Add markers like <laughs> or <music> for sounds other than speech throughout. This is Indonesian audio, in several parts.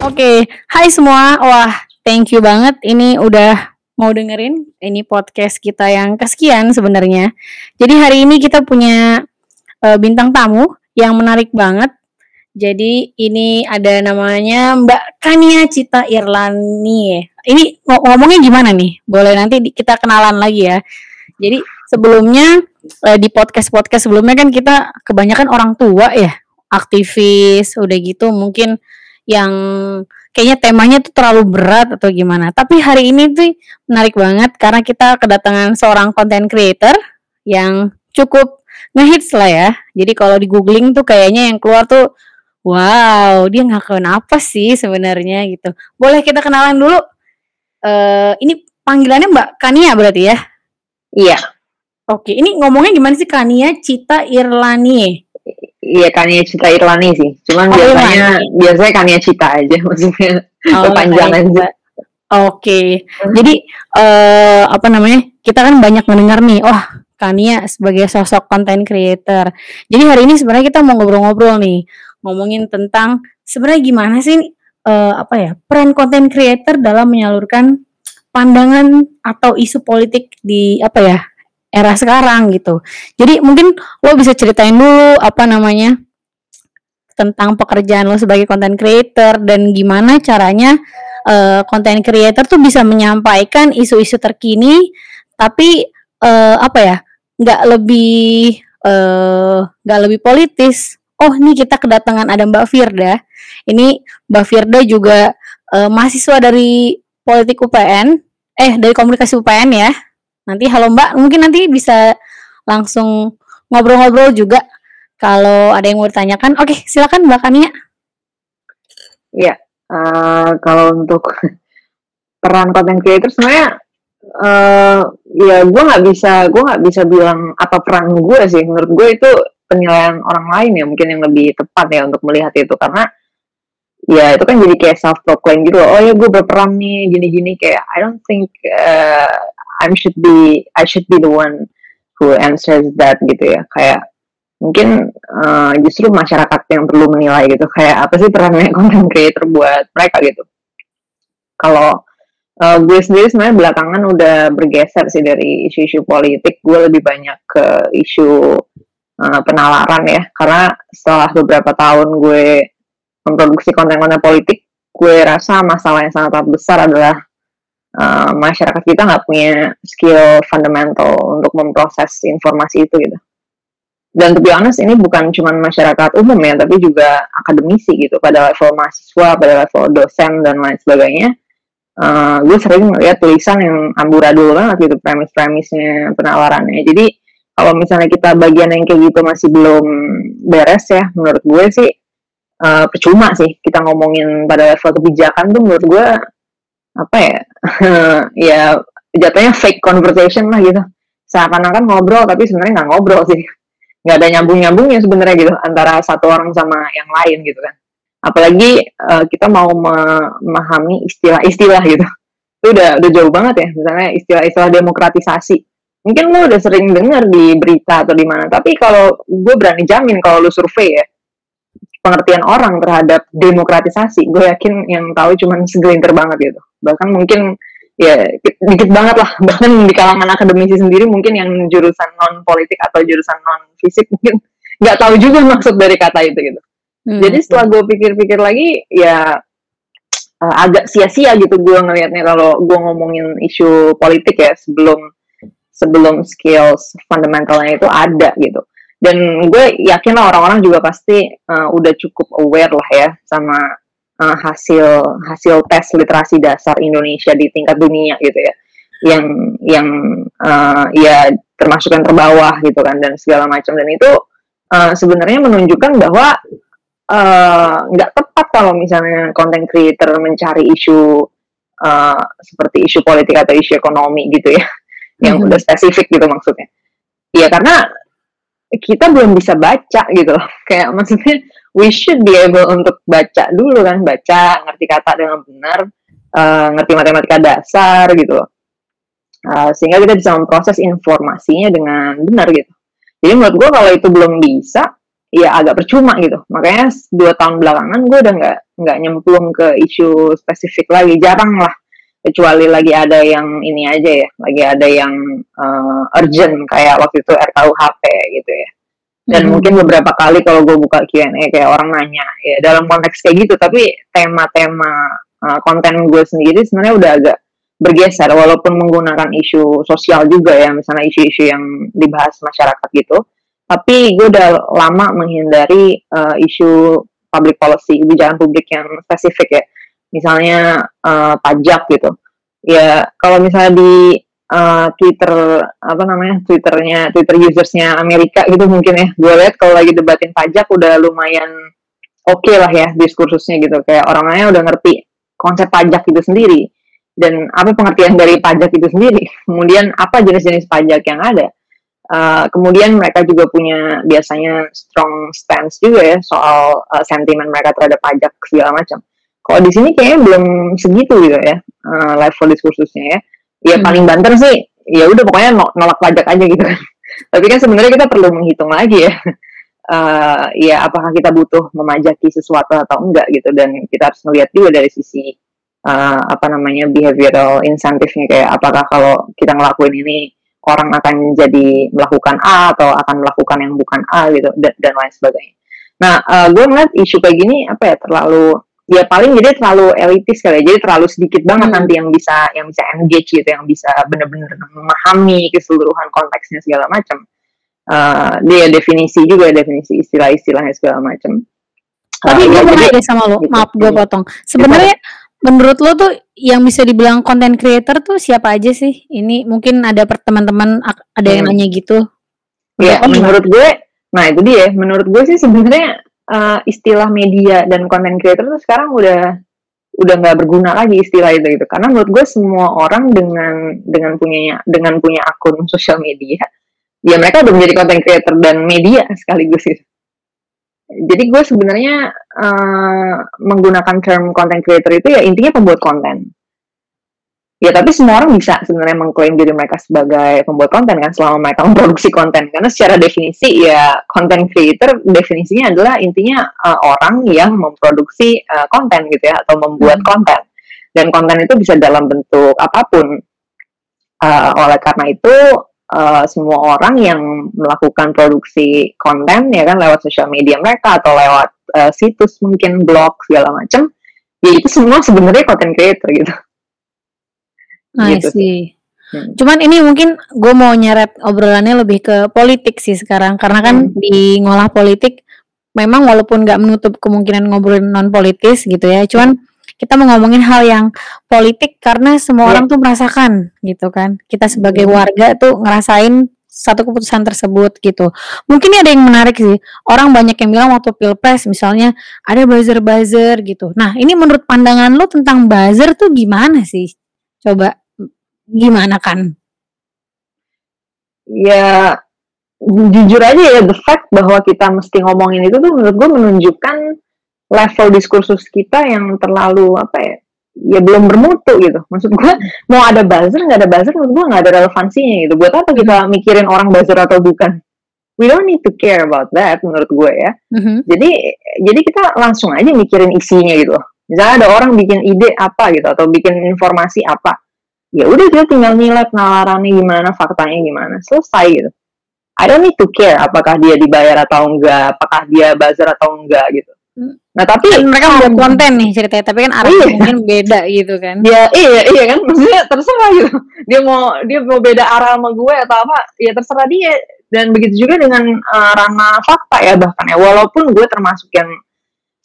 Oke, hai semua. Wah, thank you banget. Ini udah mau dengerin ini podcast kita yang kesekian sebenarnya. Jadi hari ini kita punya uh, bintang tamu yang menarik banget. Jadi ini ada namanya Mbak Kania Cita Irlani. Ini ng ngomongnya gimana nih? Boleh nanti kita kenalan lagi ya. Jadi sebelumnya uh, di podcast-podcast sebelumnya kan kita kebanyakan orang tua ya, aktivis, udah gitu mungkin yang kayaknya temanya tuh terlalu berat atau gimana. Tapi hari ini tuh menarik banget karena kita kedatangan seorang content creator yang cukup ngehits lah ya. Jadi kalau di googling tuh kayaknya yang keluar tuh wow dia ngakuin apa sih sebenarnya gitu. Boleh kita kenalan dulu. Uh, ini panggilannya Mbak Kania berarti ya? Iya. Oke, ini ngomongnya gimana sih Kania Cita Irlani? Iya Kania Cita Irlani sih. Cuman oh, biasanya Irlani. biasanya Kania Cita aja <laughs> maksudnya oh, kepanjangan sih. Oke. Okay. Hmm. Jadi uh, apa namanya? Kita kan banyak mendengar nih, oh Kania sebagai sosok content creator. Jadi hari ini sebenarnya kita mau ngobrol-ngobrol nih, ngomongin tentang sebenarnya gimana sih uh, apa ya peran content creator dalam menyalurkan pandangan atau isu politik di apa ya era sekarang gitu. Jadi mungkin lo bisa ceritain dulu apa namanya tentang pekerjaan lo sebagai content creator dan gimana caranya uh, content creator tuh bisa menyampaikan isu-isu terkini tapi uh, apa ya nggak lebih eh, nggak uh, lebih politis. Oh ini kita kedatangan ada Mbak Firda. Ini Mbak Firda juga uh, mahasiswa dari politik UPN, eh dari komunikasi UPN ya Nanti halo Mbak, mungkin nanti bisa langsung ngobrol-ngobrol juga kalau ada yang mau ditanyakan. Oke, silakan Mbak Kania. Ya, uh, kalau untuk peran content creator sebenarnya uh, ya gue nggak bisa gue nggak bisa bilang apa peran gue sih menurut gue itu penilaian orang lain ya mungkin yang lebih tepat ya untuk melihat itu karena ya itu kan jadi kayak self proclaim gitu oh ya gue berperan nih gini-gini kayak I don't think uh, I should be I should be the one who answers that gitu ya. Kayak mungkin uh, justru masyarakat yang perlu menilai gitu. Kayak apa sih perannya content creator buat mereka gitu. Kalau uh, gue sendiri sebenarnya belakangan udah bergeser sih dari isu-isu politik. Gue lebih banyak ke isu uh, penalaran ya. Karena setelah beberapa tahun gue memproduksi konten-konten politik gue rasa masalah yang sangat besar adalah uh, masyarakat kita nggak punya skill fundamental untuk memproses informasi itu gitu. Dan to be honest ini bukan cuma masyarakat umum ya, tapi juga akademisi gitu pada level mahasiswa, pada level dosen dan lain sebagainya. Uh, gue sering melihat tulisan yang amburadul banget gitu premis-premisnya penawarannya. Jadi kalau misalnya kita bagian yang kayak gitu masih belum beres ya, menurut gue sih uh, percuma sih kita ngomongin pada level kebijakan tuh menurut gue apa ya <laughs> ya jatuhnya fake conversation lah gitu. Seakan-akan ngobrol tapi sebenarnya nggak ngobrol sih. <laughs> Nggak ada nyambung-nyambungnya sebenarnya gitu antara satu orang sama yang lain gitu kan. Apalagi uh, kita mau memahami istilah-istilah gitu. Itu udah udah jauh banget ya misalnya istilah-istilah demokratisasi. Mungkin lo udah sering dengar di berita atau di mana tapi kalau gue berani jamin kalau lo survei ya pengertian orang terhadap demokratisasi gue yakin yang tahu cuma segelintir banget gitu bahkan mungkin ya dikit banget lah. <laughs> Bahkan di kalangan akademisi sendiri mungkin yang jurusan non politik atau jurusan non fisik mungkin <laughs> nggak tahu juga maksud dari kata itu gitu. Hmm. jadi setelah gue pikir-pikir lagi ya uh, agak sia-sia gitu gue ngelihatnya kalau gue ngomongin isu politik ya sebelum sebelum skills fundamentalnya itu ada gitu. Dan gue yakin lah orang-orang juga pasti uh, udah cukup aware lah ya sama uh, hasil hasil tes literasi dasar Indonesia di tingkat dunia gitu ya yang yang uh, ya termasuk yang terbawah gitu kan dan segala macam dan itu uh, sebenarnya menunjukkan bahwa nggak uh, tepat kalau misalnya content creator mencari isu uh, seperti isu politik atau isu ekonomi gitu ya yang mm -hmm. udah spesifik gitu maksudnya ya karena kita belum bisa baca gitu loh. Kayak maksudnya we should be able untuk baca dulu kan, baca, ngerti kata dengan benar, uh, ngerti matematika dasar gitu loh. Uh, sehingga kita bisa memproses informasinya dengan benar gitu. Jadi menurut gue kalau itu belum bisa, ya agak percuma gitu. Makanya dua tahun belakangan gue udah nggak nggak nyemplung ke isu spesifik lagi. Jarang lah. Kecuali lagi ada yang ini aja ya. Lagi ada yang uh, urgent kayak waktu itu RKUHP gitu ya dan hmm. mungkin beberapa kali kalau gue buka Q&A kayak orang nanya ya dalam konteks kayak gitu. Tapi tema-tema uh, konten gue sendiri sebenarnya udah agak bergeser walaupun menggunakan isu sosial juga ya misalnya isu-isu yang dibahas masyarakat gitu. Tapi gue udah lama menghindari uh, isu public policy kebijakan publik yang spesifik ya. Misalnya uh, pajak gitu. Ya kalau misalnya di uh, Twitter apa namanya Twitternya Twitter usersnya Amerika gitu mungkin ya. Gue lihat kalau lagi debatin pajak udah lumayan oke okay lah ya diskursusnya gitu. Kayak orangnya udah ngerti konsep pajak itu sendiri. Dan apa pengertian dari pajak itu sendiri? <laughs> Kemudian apa jenis-jenis pajak yang ada? Uh, kemudian mereka juga punya biasanya strong stance juga ya soal uh, sentimen mereka terhadap pajak segala macam. Kalau di sini kayaknya belum segitu gitu ya uh, level diskursusnya ya ya hmm. paling banter sih ya udah pokoknya nolak pajak aja gitu kan <laughs> tapi kan sebenarnya kita perlu menghitung lagi ya uh, <laughs> ya apakah kita butuh memajaki sesuatu atau enggak gitu dan kita harus melihat juga dari sisi uh, apa namanya behavioral insentifnya kayak apakah kalau kita ngelakuin ini orang akan jadi melakukan A atau akan melakukan yang bukan A gitu dan, dan lain sebagainya. Nah, uh, gue ngeliat isu kayak gini apa ya terlalu ya paling jadi terlalu elitis kali ya, jadi terlalu sedikit banget hmm. nanti yang bisa yang bisa engage gitu, yang bisa benar-benar memahami keseluruhan konteksnya segala macam. Uh, dia definisi juga definisi istilah-istilahnya segala macam. Tapi uh, gue ya, sama lo, gitu. maaf gue potong. Sebenarnya menurut lo tuh yang bisa dibilang content creator tuh siapa aja sih? Ini mungkin ada teman-teman ada yang hmm. nanya gitu. Ya, menurut gue, nah itu dia. Menurut gue sih sebenarnya uh, istilah media dan content creator tuh sekarang udah udah nggak berguna lagi istilah itu gitu. Karena menurut gue semua orang dengan dengan punya dengan punya akun sosial media, ya mereka udah menjadi content creator dan media sekaligus gitu jadi gue sebenarnya uh, menggunakan term content creator itu ya intinya pembuat konten. Ya tapi semua orang bisa sebenarnya mengklaim diri mereka sebagai pembuat konten kan selama mereka <laughs> memproduksi konten karena secara definisi ya content creator definisinya adalah intinya uh, orang yang memproduksi uh, konten gitu ya atau membuat hmm. konten dan konten itu bisa dalam bentuk apa pun. Uh, oleh karena itu uh, semua orang yang melakukan produksi konten ya kan lewat sosial media mereka atau lewat uh, situs mungkin blog segala macam ya itu semua sebenarnya content creator gitu. I gitu see. Hmm. Cuman ini mungkin gue mau nyeret obrolannya lebih ke politik sih sekarang karena kan hmm. di ngolah politik memang walaupun nggak menutup kemungkinan ngobrolin non politis gitu ya, cuman kita mau ngomongin hal yang politik karena semua yeah. orang tuh merasakan gitu kan. Kita sebagai hmm. warga tuh ngerasain satu keputusan tersebut gitu. Mungkin ada yang menarik sih. Orang banyak yang bilang waktu pilpres misalnya ada buzzer-buzzer gitu. Nah ini menurut pandangan lo tentang buzzer tuh gimana sih? Coba gimana kan? Ya jujur aja ya the fact bahwa kita mesti ngomongin itu tuh menurut gue menunjukkan level diskursus kita yang terlalu apa ya ya belum bermutu gitu maksud gue mau ada buzzer nggak ada buzzer menurut gue nggak ada relevansinya gitu buat apa kita hmm. mikirin orang buzzer atau bukan we don't need to care about that menurut gue ya mm-hmm. jadi jadi kita langsung aja mikirin isinya gitu misalnya ada orang bikin ide apa gitu atau bikin informasi apa ya udah kita tinggal nilai penalarannya gimana faktanya gimana selesai gitu I don't need to care apakah dia dibayar atau enggak apakah dia buzzer atau enggak gitu Nah tapi kan mereka membuat konten nih ceritanya, tapi kan arahnya iya. mungkin beda gitu kan? Ya iya iya kan, maksudnya terserah gitu. Dia mau dia mau beda arah sama gue atau apa, ya terserah dia. Dan begitu juga dengan uh, ranah fakta ya bahkan ya, walaupun gue termasuk yang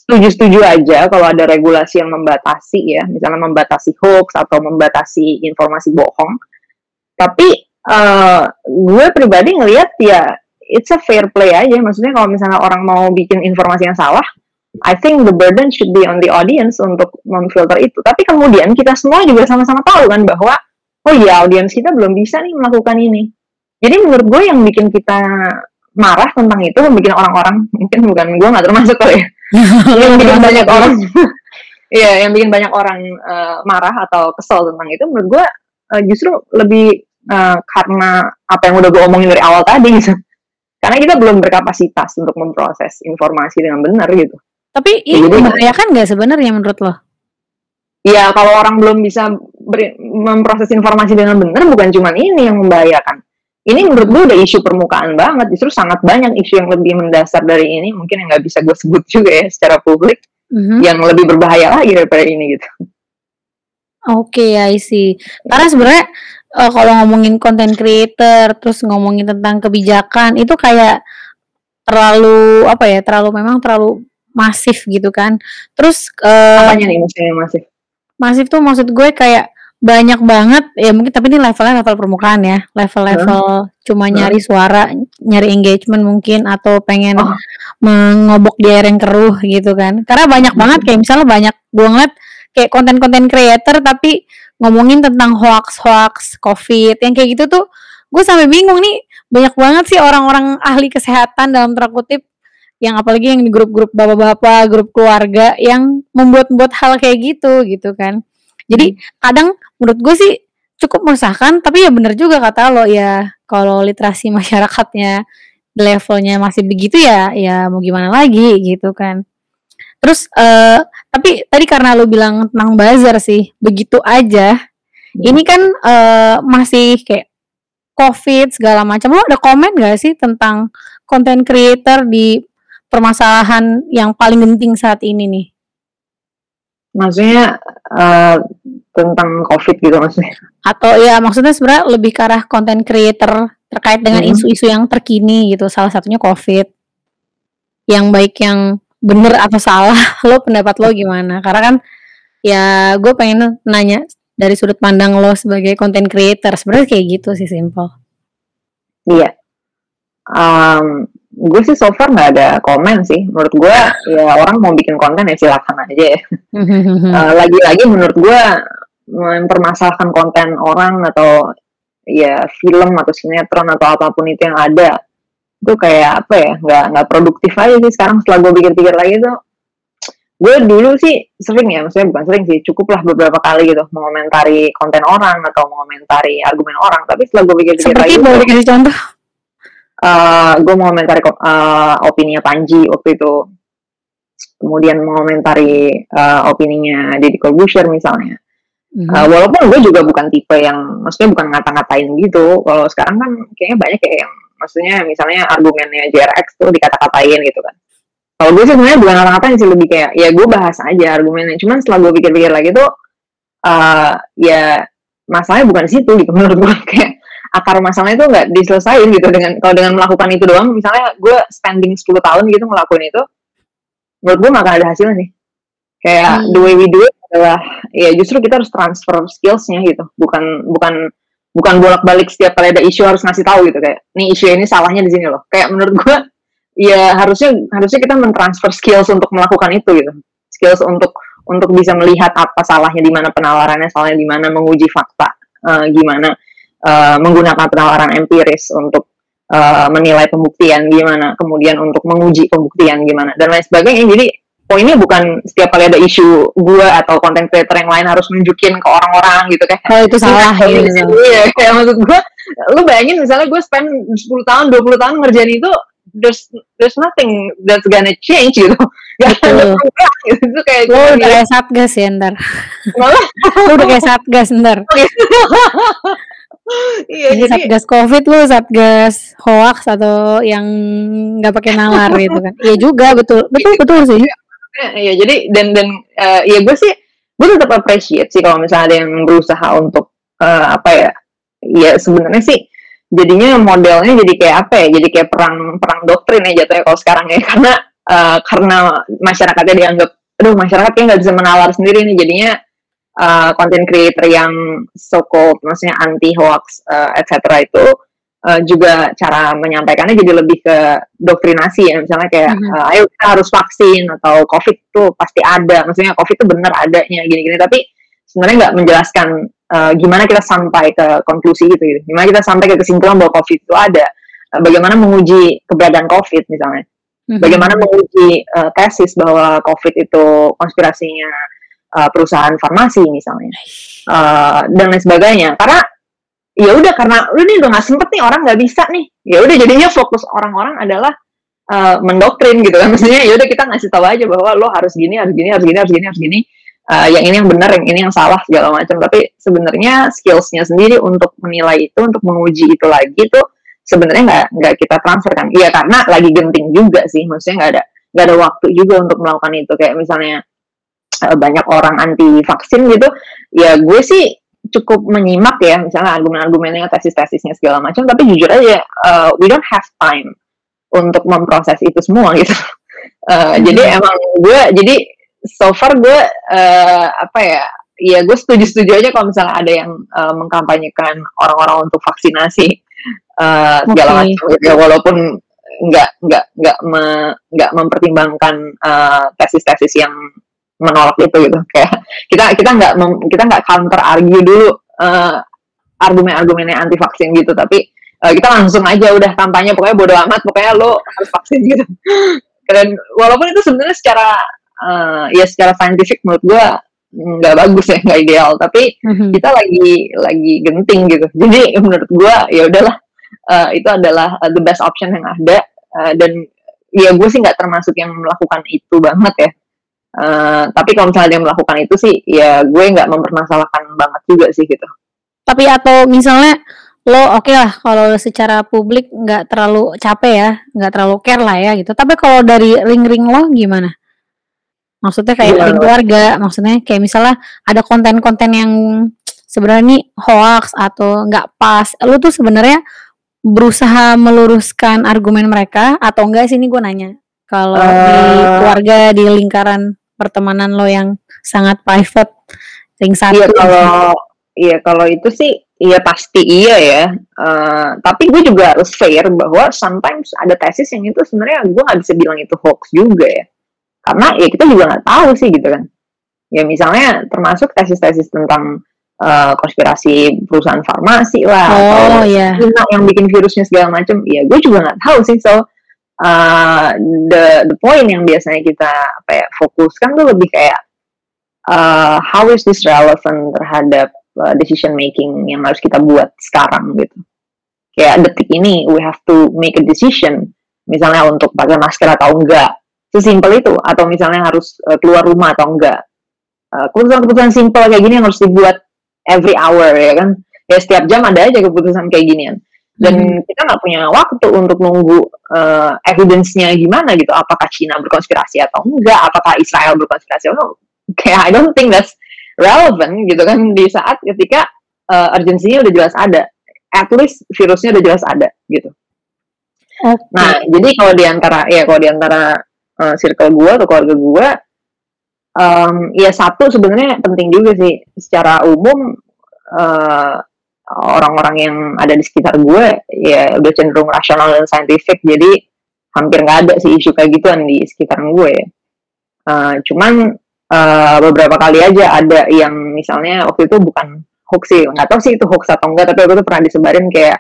setuju-setuju aja kalau ada regulasi yang membatasi ya, misalnya membatasi hoax atau membatasi informasi bohong. Tapi uh, gue pribadi ngelihat ya it's a fair play aja, maksudnya kalau misalnya orang mau bikin informasi yang salah I think the burden should be on the audience untuk memfilter itu. Tapi kemudian kita semua juga sama-sama tahu kan bahwa oh iya audiens kita belum bisa nih melakukan ini. Jadi menurut gue yang bikin kita marah tentang itu, bikin orang-orang mungkin bukan gue nggak termasuk kali ya, yang bikin banyak orang, iya yang bikin banyak orang uh, marah atau kesel tentang itu, menurut gue uh, justru lebih uh, karena apa yang udah gue omongin dari awal tadi gitu karena kita belum berkapasitas untuk memproses informasi dengan benar gitu. Tapi ini Jadi, membahayakan nggak sebenarnya menurut lo? Ya kalau orang belum bisa ber, memproses informasi dengan benar, bukan cuma ini yang membahayakan. Ini menurut gue udah isu permukaan banget, justru sangat banyak isu yang lebih mendasar dari ini, mungkin yang nggak bisa gue sebut <laughs> juga ya secara publik, mm-hmm. yang lebih berbahaya lagi daripada ini gitu. Oke, okay, I see. Karena sebenarnya uh, kalau ngomongin content creator, terus ngomongin tentang kebijakan, itu kayak terlalu apa ya? Terlalu memang terlalu masif gitu kan. Terus uh, apanya nih maksudnya masif? Masif tuh maksud gue kayak banyak banget ya mungkin tapi ini levelnya level permukaan ya level-level hmm. cuma nyari suara nyari engagement mungkin atau pengen oh. mengobok di air yang keruh gitu kan karena banyak hmm. banget kayak misalnya banyak gue ngeliat kayak konten-konten creator tapi ngomongin tentang hoax-hoax covid yang kayak gitu tuh gue sampai bingung nih banyak banget sih orang-orang ahli kesehatan dalam terkutip yang apalagi yang di grup-grup bapak-bapak, grup keluarga yang membuat-buat hal kayak gitu gitu kan. Jadi hmm. kadang menurut gue sih cukup meresahkan, tapi ya bener juga kata lo ya kalau literasi <laughs> masyarakatnya levelnya masih begitu ya, ya mau gimana lagi gitu kan. Terus uh, tapi tadi karena lo bilang tentang buzzer sih, begitu aja. Hmm. Ini kan uh, masih kayak COVID segala macam. Lo ada komen gak sih tentang content creator di permasalahan yang paling penting saat ini nih? Maksudnya uh, tentang COVID gitu maksudnya? Atau ya maksudnya sebenarnya lebih ke arah content creator terkait dengan hmm. isu-isu hmm. yang terkini gitu. Salah satunya COVID. Yang baik yang bener atau salah, <laughs> lo pendapat lo gimana? Karena kan ya gue pengen nanya dari sudut pandang lo sebagai content creator sebenarnya kayak gitu sih simple. Iya. Um, gue sih so far nggak ada komen sih. Menurut gue ya orang mau bikin konten ya silakan aja ya. Uh, <laughs> lagi-lagi menurut gue mempermasalahkan konten orang atau ya film atau sinetron atau apa pun itu yang ada itu kayak apa ya nggak nggak produktif aja sih sekarang setelah gue pikir-pikir lagi tuh. Gue dulu sih sering ya maksudnya bukan sering sih cukup lah beberapa kali gitu mengomentari konten orang atau mengomentari argumen orang tapi setelah gue pikir-pikir lagi boleh kasih contoh uh, gue mau komentari uh, opininya Panji waktu itu. Kemudian mengomentari uh, opininya Deddy Corbuzier misalnya. Mm-hmm. uh, walaupun gue juga bukan tipe yang maksudnya bukan ngata-ngatain gitu. Kalau sekarang kan kayaknya banyak kayak yang maksudnya misalnya argumennya JRX tuh dikata-katain gitu kan. Kalau gue sih sebenarnya bukan ngata-ngatain sih lebih kayak ya gue bahas aja argumennya. Cuman setelah gue pikir-pikir lagi tuh uh, ya masalahnya bukan di situ gitu <laughs> menurut gue kayak akar masalahnya itu nggak diselesain gitu dengan kalau dengan melakukan itu doang misalnya gue spending 10 tahun gitu ngelakuin itu menurut gue makan ada hasilnya nih. Kayak hmm. the way we do it adalah ya justru kita harus transfer skillsnya gitu bukan bukan bukan bolak-balik setiap kali ada isu harus ngasih tahu gitu kayak nih isu ini salahnya di sini loh. Kayak menurut gue ya harusnya harusnya kita mentransfer skills untuk melakukan itu gitu. Skills untuk untuk bisa melihat apa salahnya di mana penawarannya salahnya di mana menguji fakta uh, gimana uh, menggunakan penawaran empiris untuk uh, menilai pembuktian gimana, kemudian untuk menguji pembuktian gimana dan lain sebagainya. Jadi poinnya bukan setiap kali ada isu gue atau konten creator yang lain harus nunjukin ke orang-orang gitu kayak oh itu salah ya, gitu. Iya, kayak maksud gue lu bayangin misalnya gue spend 10 tahun 20 tahun ngerjain itu there's there's nothing that's gonna change gitu. <laughs> Gak ada gitu. Itu kayak lu udah kayak satgas ya ntar. lu udah kayak satgas ntar. <laughs> iya jadi satgas covid lu satgas hoax atau yang nggak pakai nalar gitu kan. Iya juga betul. Betul iya, betul sih. Iya, iya jadi dan dan uh, ya gue sih gue tetap appreciate sih kalau misalnya ada yang berusaha untuk uh, apa ya ya sebenarnya sih jadinya modelnya jadi kayak apa ya jadi kayak perang perang doktrin ya jatuhnya kalau sekarang ya. Karena uh, karena masyarakatnya dianggap aduh masyarakatnya nggak bisa menalar sendiri nih jadinya uh, content creator yang so called maksudnya anti hoax uh, etc itu uh, juga cara menyampaikannya jadi lebih ke doktrinasi ya. Misalnya kayak mm -hmm. uh, ayo kita harus vaksin atau covid tuh pasti ada. Maksudnya covid tuh bener adanya gini-gini. Tapi sebenarnya nggak menjelaskan uh, gimana kita sampai ke konklusi gitu, gitu. Gimana kita sampai ke kesimpulan bahwa covid itu ada. Uh, bagaimana menguji keberadaan covid misalnya. Mm -hmm. bagaimana menguji uh, tesis bahwa covid itu konspirasinya uh, perusahaan farmasi misalnya uh, dan lain sebagainya. Karena ya udah karena udah nih udah nggak sempet nih orang nggak bisa nih. Ya udah jadinya fokus orang-orang adalah uh, mendoktrin gitu kan. <laughs> Maksudnya ya udah kita ngasih tahu aja bahwa lo harus gini harus gini harus gini harus gini harus gini. Uh, yang ini yang benar yang ini yang salah segala macam. Tapi sebenarnya skillsnya sendiri untuk menilai itu untuk menguji itu lagi tuh sebenarnya nggak nggak kita transfer kan. Iya karena lagi genting juga sih. Maksudnya nggak ada nggak ada waktu juga untuk melakukan itu. Kayak misalnya uh, banyak orang anti vaksin gitu ya gue sih cukup menyimak ya misalnya argumen-argumennya tesis-tesisnya segala macam tapi jujur aja uh, we don't have time untuk memproses itu semua gitu uh, <laughs> hmm. jadi emang gue jadi so far gue uh, apa ya ya gue setuju-setuju aja kalau misalnya ada yang uh, mengkampanyekan orang-orang untuk vaksinasi uh, segala okay. macam gitu ya walaupun nggak nggak nggak me, nggak mempertimbangkan tesis-tesis uh, yang menolak itu gitu. Kayak kita kita nggak kita nggak counter argue dulu uh, argumen-argumennya anti vaksin gitu. Tapi uh, kita langsung aja udah kampanye pokoknya bodo amat pokoknya lo harus vaksin gitu. <laughs> Dan walaupun itu sebenarnya secara uh, ya secara saintifik menurut gue nggak bagus ya nggak ideal. Tapi mm-hmm. kita lagi lagi genting gitu. Jadi <laughs> menurut gue ya udahlah uh, itu adalah uh, the best option yang ada. Uh, dan ya gue sih nggak termasuk yang melakukan itu banget ya Uh, tapi kalau misalnya dia melakukan itu sih, ya gue nggak mempermasalahkan banget juga sih gitu. Tapi atau misalnya lo oke okay lah kalau secara publik nggak terlalu capek ya, nggak terlalu care lah ya gitu. Tapi kalau dari ring-ring lo gimana? Maksudnya kayak ring keluarga, maksudnya kayak misalnya ada konten-konten yang sebenarnya nih hoax atau nggak pas. Lo tuh sebenarnya berusaha meluruskan argumen mereka atau enggak sih ini gue nanya kalau uh, di eh. keluarga di lingkaran pertemanan lo yang sangat private ring satu. Iya kalau iya kalau itu sih iya pasti iya ya. Uh, tapi gue juga harus fair bahwa sometimes ada tesis yang itu sebenarnya gue nggak bisa bilang itu hoax juga ya. Karena ya kita juga nggak tahu sih gitu kan. Ya misalnya termasuk tesis-tesis tentang uh, konspirasi perusahaan farmasi lah oh, atau yeah. yang bikin virusnya segala macam ya gue juga nggak tahu sih. So uh, the the point yang biasanya kita apa ya fokuskan tuh lebih kayak uh, how is this relevant terhadap uh, decision making yang harus kita buat sekarang gitu. Kayak detik ini we have to make a decision misalnya untuk pakai masker atau enggak. Sesimpel itu atau misalnya harus uh, keluar rumah atau enggak. Uh, keputusan-keputusan simpel kayak gini yang harus dibuat every hour ya kan? Ya setiap jam ada aja keputusan kayak ginian dan hmm. kita nggak punya waktu untuk nunggu uh, evidence-nya gimana gitu. Apakah Cina berkonspirasi atau enggak? Apakah Israel berkonspirasi atau enggak? Kayak I don't think that's relevant gitu kan. Di saat ketika uh, urgensinya udah jelas ada. At least virusnya udah jelas ada gitu. Okay. nah jadi kalau di antara ya kalau di antara uh, circle gue atau keluarga gue um, ya satu sebenarnya penting juga sih. Secara umum uh, orang-orang yang ada di sekitar gue ya udah cenderung rasional dan saintifik jadi hampir nggak ada sih isu kayak gituan di sekitar gue. Ya. Uh, cuman uh, beberapa kali aja ada yang misalnya waktu itu bukan hoax sih. Nggak tahu sih itu hoax atau enggak tapi waktu itu pernah disebarin kayak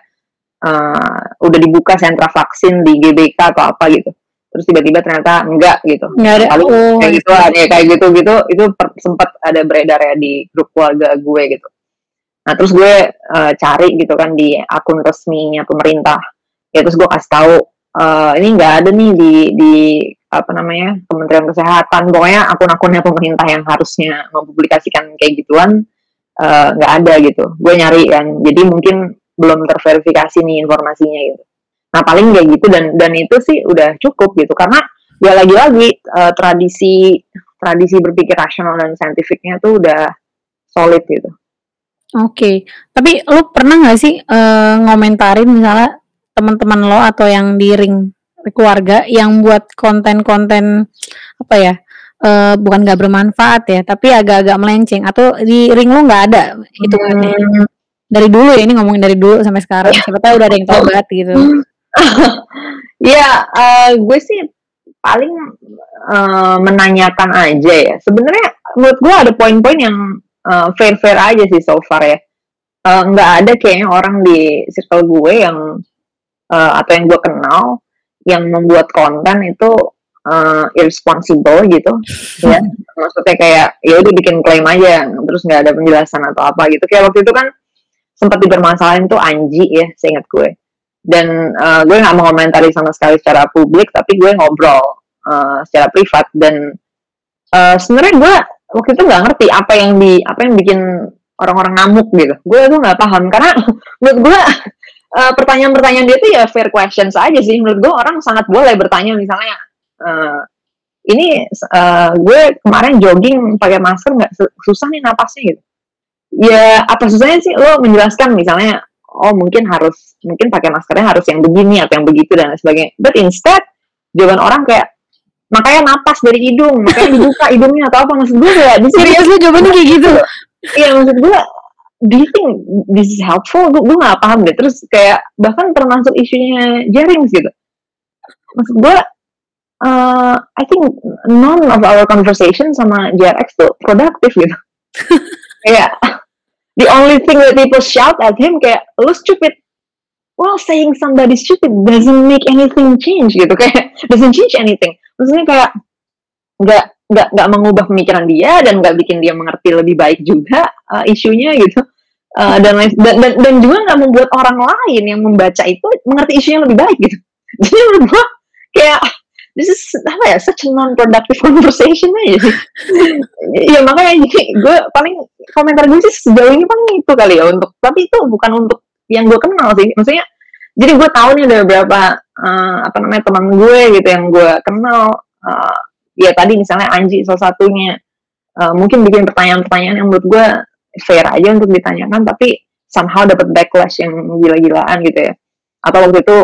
uh, udah dibuka sentra vaksin di GBK atau apa gitu. Terus tiba-tiba ternyata enggak gitu. Nggak ada. Lalu, oh. kayak gitu ya kayak gitu gitu itu sempat ada beredar ya di grup keluarga gue gitu Nah terus gue uh, cari gitu kan di akun resminya pemerintah. Ya terus gue kasih tahu uh, ini nggak ada nih di di apa namanya Kementerian Kesehatan. Pokoknya akun-akunnya pemerintah yang harusnya mempublikasikan kayak gituan eh, nggak uh, ada gitu. Gue nyari kan. Jadi mungkin belum terverifikasi nih informasinya gitu. Nah paling kayak gitu dan dan itu sih udah cukup gitu karena ya lagi-lagi uh, tradisi tradisi berpikir rasional dan saintifiknya tuh udah solid gitu. Oke, tapi lu pernah nggak sih uh, ngomentarin misalnya teman-teman lo atau yang di ring keluarga yang buat konten-konten apa ya? Uh, bukan nggak bermanfaat ya, tapi agak-agak melenceng atau di ring lo nggak ada itu hmm. dari dulu ya ini ngomongin dari dulu sampai sekarang siapa tahu udah ada yang tobat gitu. Iya, <laughs> uh, gue sih paling uh, menanyakan aja ya. Sebenarnya menurut gue ada poin-poin yang uh, fair fair aja sih so far ya. Uh, nggak ada kayaknya orang di circle gue yang uh, atau yang gue kenal yang membuat konten itu uh, irresponsible gitu. <laughs> Ya maksudnya kayak ya udah bikin klaim aja terus nggak ada penjelasan atau apa gitu. Kayak waktu itu kan sempat dipermasalahin tuh Anji ya, seingat gue. Dan uh, gue nggak mau komentari sama sekali secara publik, tapi gue ngobrol uh, secara privat. Dan uh, sebenarnya gue waktu itu nggak ngerti apa yang di apa yang bikin orang-orang ngamuk gitu. Gue tuh nggak paham karena <laughs> menurut gue uh, pertanyaan-pertanyaan dia tuh ya fair questions aja sih. Menurut gue orang sangat boleh bertanya misalnya. Uh, ini uh, gue kemarin jogging pakai masker nggak susah nih napasnya gitu ya apa susahnya sih lo menjelaskan misalnya oh mungkin harus mungkin pakai maskernya harus yang begini atau yang begitu dan sebagainya but instead jawaban orang kayak makanya napas dari hidung makanya dibuka hidungnya atau apa maksud gue kayak di serius lo jawabannya kayak gitu? Iya maksud gue do you think this is helpful? Gue gue gak paham deh. Terus kayak bahkan termasuk isunya jaring gitu. Maksud gue uh, I think none of our conversation sama JRX tuh produktif gitu. <laughs> Kayak the only thing that people shout at him kayak lu stupid well saying somebody stupid doesn't make anything change gitu. Kayak doesn't change anything. Maksudnya kayak nggak nggak nggak mengubah pemikiran dia dan nggak bikin dia mengerti lebih baik juga uh, isunya gitu. Uh, dan, dan dan dan juga nggak membuat orang lain yang membaca itu mengerti isunya lebih baik gitu. <laughs> Jadi menurut gua kayak this is apa ya such a non productive conversation aja <laughs> ya makanya jadi gue paling komentar gue sih sejauh ini paling itu kali ya untuk tapi itu bukan untuk yang gue kenal sih. Maksudnya jadi gue tahu nih ada beberapa uh, apa namanya teman gue gitu yang gue kenal. Uh, ya tadi misalnya Anji salah satunya. Uh, mungkin bikin pertanyaan-pertanyaan yang menurut gue fair aja untuk ditanyakan tapi somehow dapat backlash yang gila-gilaan gitu ya. Atau waktu itu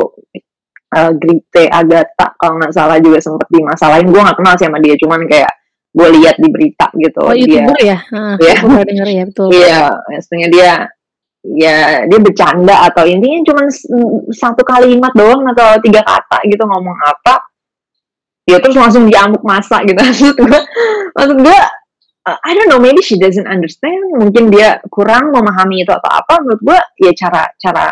uh, Grite Agatha kalau nggak salah juga sempet dimasalahin. Gue nggak kenal sih sama dia cuman kayak gue lihat di berita gitu. Oh dia, youtuber ya? Uh, ya denger ya betul. Iya maksudnya dia ya dia bercanda atau intinya cuma satu kalimat doang atau tiga kata gitu ngomong apa ya terus langsung diamuk masa gitu. <laughs> Maksud gue maksud gue uh, I don't know maybe she doesn't understand. Mungkin dia kurang memahami itu atau apa. Menurut gue ya cara cara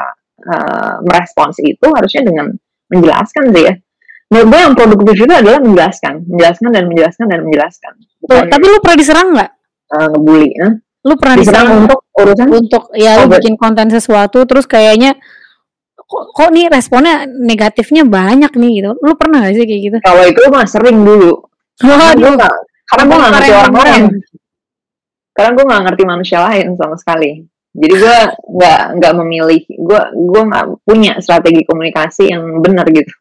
uh, merespons itu harusnya dengan menjelaskan sih ya. Menurut gue yang produktif itu adalah menjelaskan. Menjelaskan dan menjelaskan dan menjelaskan. Bukan, tapi lu pernah diserang nggak? Uh, ngebully ya? lu pernah diserang, diserang untuk urusan? Untuk ya lu bikin konten sesuatu terus kayaknya kok, kok nih responnya negatifnya banyak nih gitu. Lu pernah gak sih kayak gitu? Kalau itu mah sering dulu. Karena gue gak karena gue gak ngerti orang-orang karena gue gak ngerti manusia lain sama sekali. Jadi gue nggak nggak memilih. Gue gue nggak punya strategi komunikasi yang benar gitu.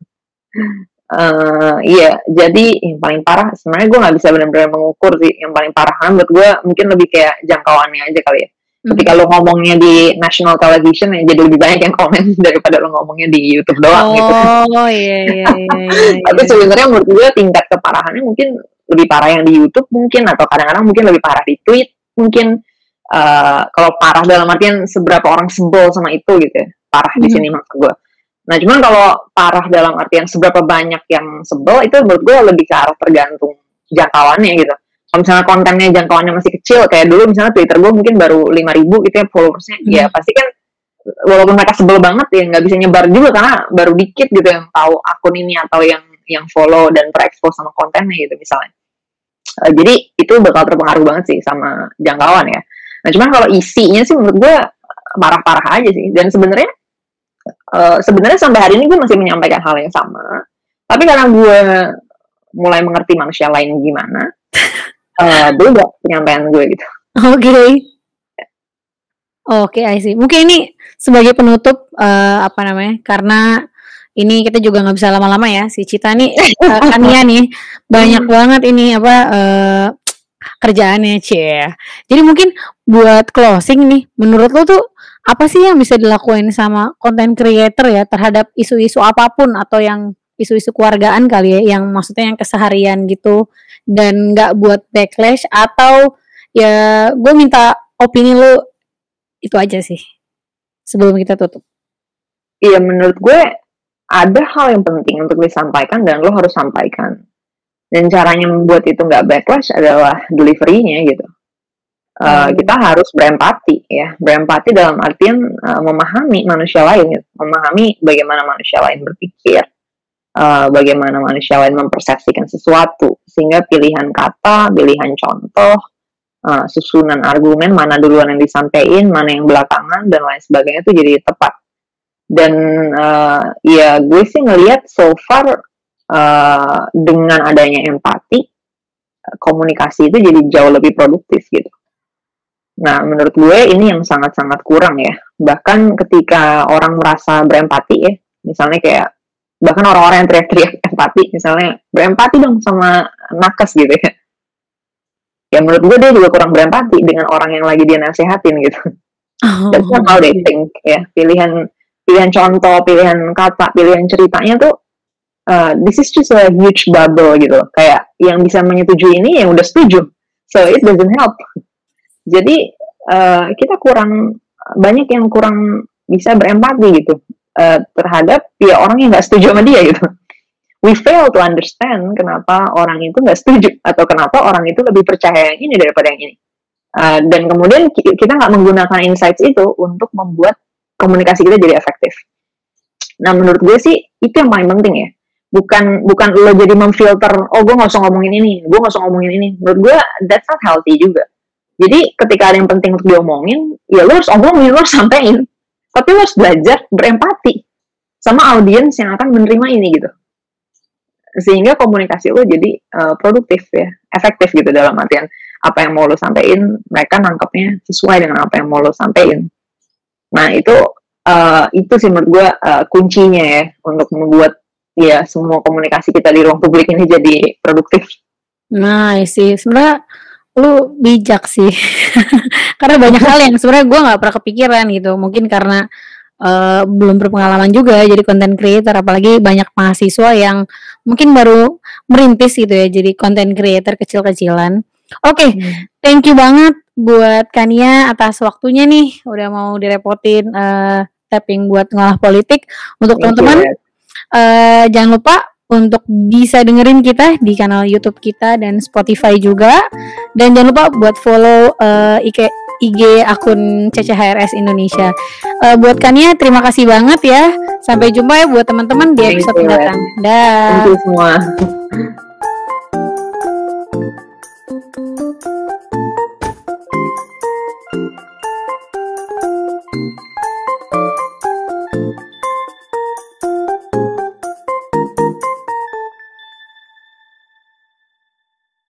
Uh, iya. Jadi yang paling parah sebenarnya gue nggak bisa benar-benar mengukur sih. Yang paling parah kan buat gue mungkin lebih kayak jangkauannya aja kali ya. Ketika lo ngomongnya di national television ya jadi lebih banyak yang komen <laughs> daripada lo ngomongnya di YouTube doang oh, gitu oh iya iya iya, <laughs> iya, tapi iya. sebenarnya menurut gue tingkat keparahannya mungkin lebih parah yang di YouTube mungkin atau kadang-kadang mungkin lebih parah di tweet mungkin uh, kalau parah dalam artian seberapa orang sebel sama itu gitu ya parah hmm. di sini maksud gue nah cuman kalau parah dalam artian seberapa banyak yang sebel itu menurut gue lebih ke arah tergantung jangkauannya gitu kalau misalnya kontennya jangkauannya masih kecil kayak dulu misalnya Twitter gue mungkin baru 5000 gitu ya followersnya hmm. ya pasti kan walaupun mereka sebel banget ya nggak bisa nyebar juga karena baru dikit gitu yang tahu akun ini atau yang yang follow dan terekspos sama kontennya gitu misalnya uh, jadi itu bakal terpengaruh banget sih sama jangkauan ya Nah cuman kalau isinya sih menurut gue parah-parah aja sih. Dan sebenarnya uh, sebenarnya sampai hari ini gue masih menyampaikan hal yang sama. Tapi karena gue mulai mengerti manusia lain gimana, <laughs> uh, berubah penyampaian gue gitu. Oke. Okay. Oke, okay, I see. Mungkin ini sebagai penutup uh, apa namanya? Karena ini kita juga nggak bisa lama-lama ya. Si Cita nih, <laughs> uh, Kania nih banyak banget ini apa uh, kerjaannya cie. Jadi mungkin buat closing nih, menurut lo tuh apa sih yang bisa dilakuin sama content creator ya terhadap isu-isu apa pun atau yang isu-isu keluargaan kali ya, yang maksudnya yang keseharian gitu dan nggak buat backlash atau ya gue minta opini lo itu aja sih sebelum kita tutup. Iya menurut gue ada hal yang penting untuk disampaikan dan lo harus sampaikan. Dan caranya membuat itu nggak backlash adalah deliverynya gitu. Uh, kita harus berempati ya. Berempati dalam artian uh, memahami manusia lain gitu. memahami bagaimana manusia lain berpikir uh, bagaimana manusia lain mempersepsikan sesuatu sehingga pilihan kata pilihan contoh uh, susunan argumen mana duluan yang disampaikan, mana yang belakangan dan lain sebagainya itu jadi tepat. Dan uh, ya gue sih ngelihat so far uh, dengan adanya empati komunikasi itu jadi jauh lebih produktif gitu. Nah, menurut gue ini yang sangat-sangat kurang ya. Bahkan ketika orang merasa berempati ya, misalnya kayak bahkan orang-orang yang teriak-teriak empati, misalnya berempati dong sama nakes gitu ya. Ya menurut gue dia juga kurang berempati dengan orang yang lagi dia nasehatin gitu. Oh. That's not how they think ya. Pilihan pilihan contoh, pilihan kata, pilihan ceritanya tuh uh, this is just a huge bubble gitu. Kayak yang bisa menyetujui ini yang udah setuju. So it doesn't help. Jadi uh, kita kurang banyak yang kurang bisa berempati gitu uh, terhadap ya orang yang nggak setuju sama dia gitu. We fail to understand kenapa orang itu nggak setuju atau kenapa orang itu lebih percaya yang ini daripada yang ini. Uh, dan kemudian kita nggak menggunakan insights itu untuk membuat komunikasi kita jadi efektif. Nah menurut gue sih itu yang paling penting ya. Bukan bukan lo jadi memfilter, oh gue nggak usah ngomongin ini, gue nggak usah ngomongin ini. Menurut gue that's not healthy juga jadi ketika ada yang penting untuk diomongin, ya lo harus omongin, lo harus sampein. Tapi lo harus belajar berempati sama audiens yang akan menerima ini gitu. Sehingga komunikasi lo jadi uh, produktif ya, efektif gitu dalam artian apa yang mau lo sampein, mereka nangkepnya sesuai dengan apa yang mau lo sampein. Nah itu uh, itu sih menurut gue uh, kuncinya ya untuk membuat ya semua komunikasi kita di ruang publik ini jadi produktif. Nah, sih sebenarnya lu bijak sih. <laughs> Karena banyak hal yang sebenarnya gue nggak pernah kepikiran gitu. Mungkin karena uh, belum berpengalaman juga jadi content creator. Apalagi banyak mahasiswa yang mungkin baru merintis gitu ya jadi content creator kecil-kecilan. Oke okay, hmm. thank you banget buat Kania atas waktunya nih. Udah mau direpotin uh, tapping buat ngolah politik. Untuk teman-teman uh, jangan lupa untuk bisa dengerin kita di kanal YouTube kita dan Spotify juga. Dan jangan lupa buat follow eh, uh, IG, akun CCHRS Indonesia. Uh, buat Kania terima kasih banget ya. Sampai jumpa ya buat teman-teman di episode mendatang. Dah. Thank you semua. Thank you.